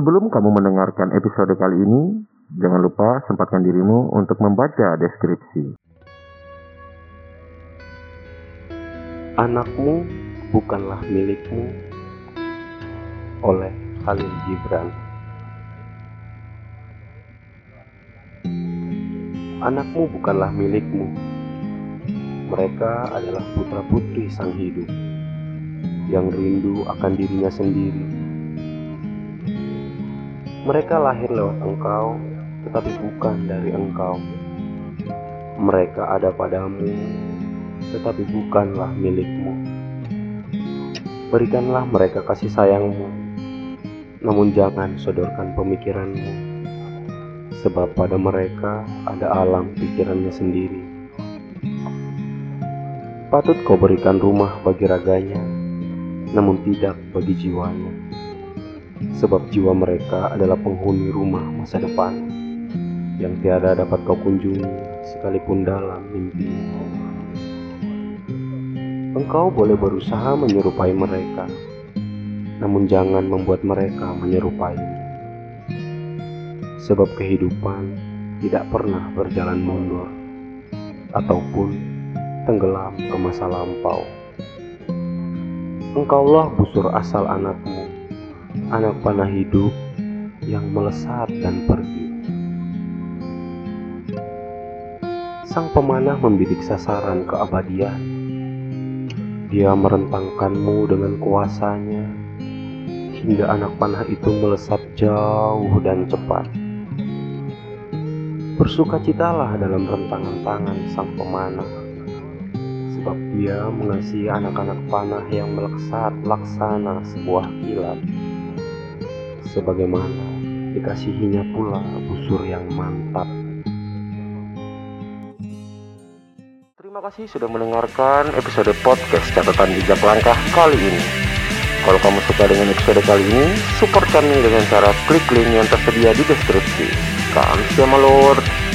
Sebelum kamu mendengarkan episode kali ini, jangan lupa sempatkan dirimu untuk membaca deskripsi. Anakmu bukanlah milikmu oleh Khalil Gibran. Anakmu bukanlah milikmu. Mereka adalah putra-putri sang hidup yang rindu akan dirinya sendiri. Mereka lahir lewat engkau, tetapi bukan dari engkau. Mereka ada padamu, tetapi bukanlah milikmu. Berikanlah mereka kasih sayangmu, namun jangan sodorkan pemikiranmu sebab pada mereka ada alam pikirannya sendiri. Patut kau berikan rumah bagi raganya, namun tidak bagi jiwanya, sebab jiwa mereka adalah penghuni rumah masa depan yang tiada dapat kau kunjungi sekalipun dalam mimpi. Engkau boleh berusaha menyerupai mereka, namun jangan membuat mereka menyerupaimu sebab kehidupan tidak pernah berjalan mundur ataupun tenggelam ke masa lampau. Engkaulah busur asal anakmu, anak panah hidup yang melesat dan pergi. Sang pemanah membidik sasaran keabadian. Dia merentangkanmu dengan kuasanya hingga anak panah itu melesat jauh dan cepat. Bersukacitalah dalam rentangan tangan sang pemanah, sebab dia mengasihi anak-anak panah yang melesat laksana sebuah kilat. Sebagaimana dikasihinya pula busur yang mantap. Terima kasih sudah mendengarkan episode podcast catatan jejak langkah kali ini. Kalau kamu suka dengan episode kali ini, support kami dengan cara klik link yang tersedia di deskripsi. Kan, sama Lord.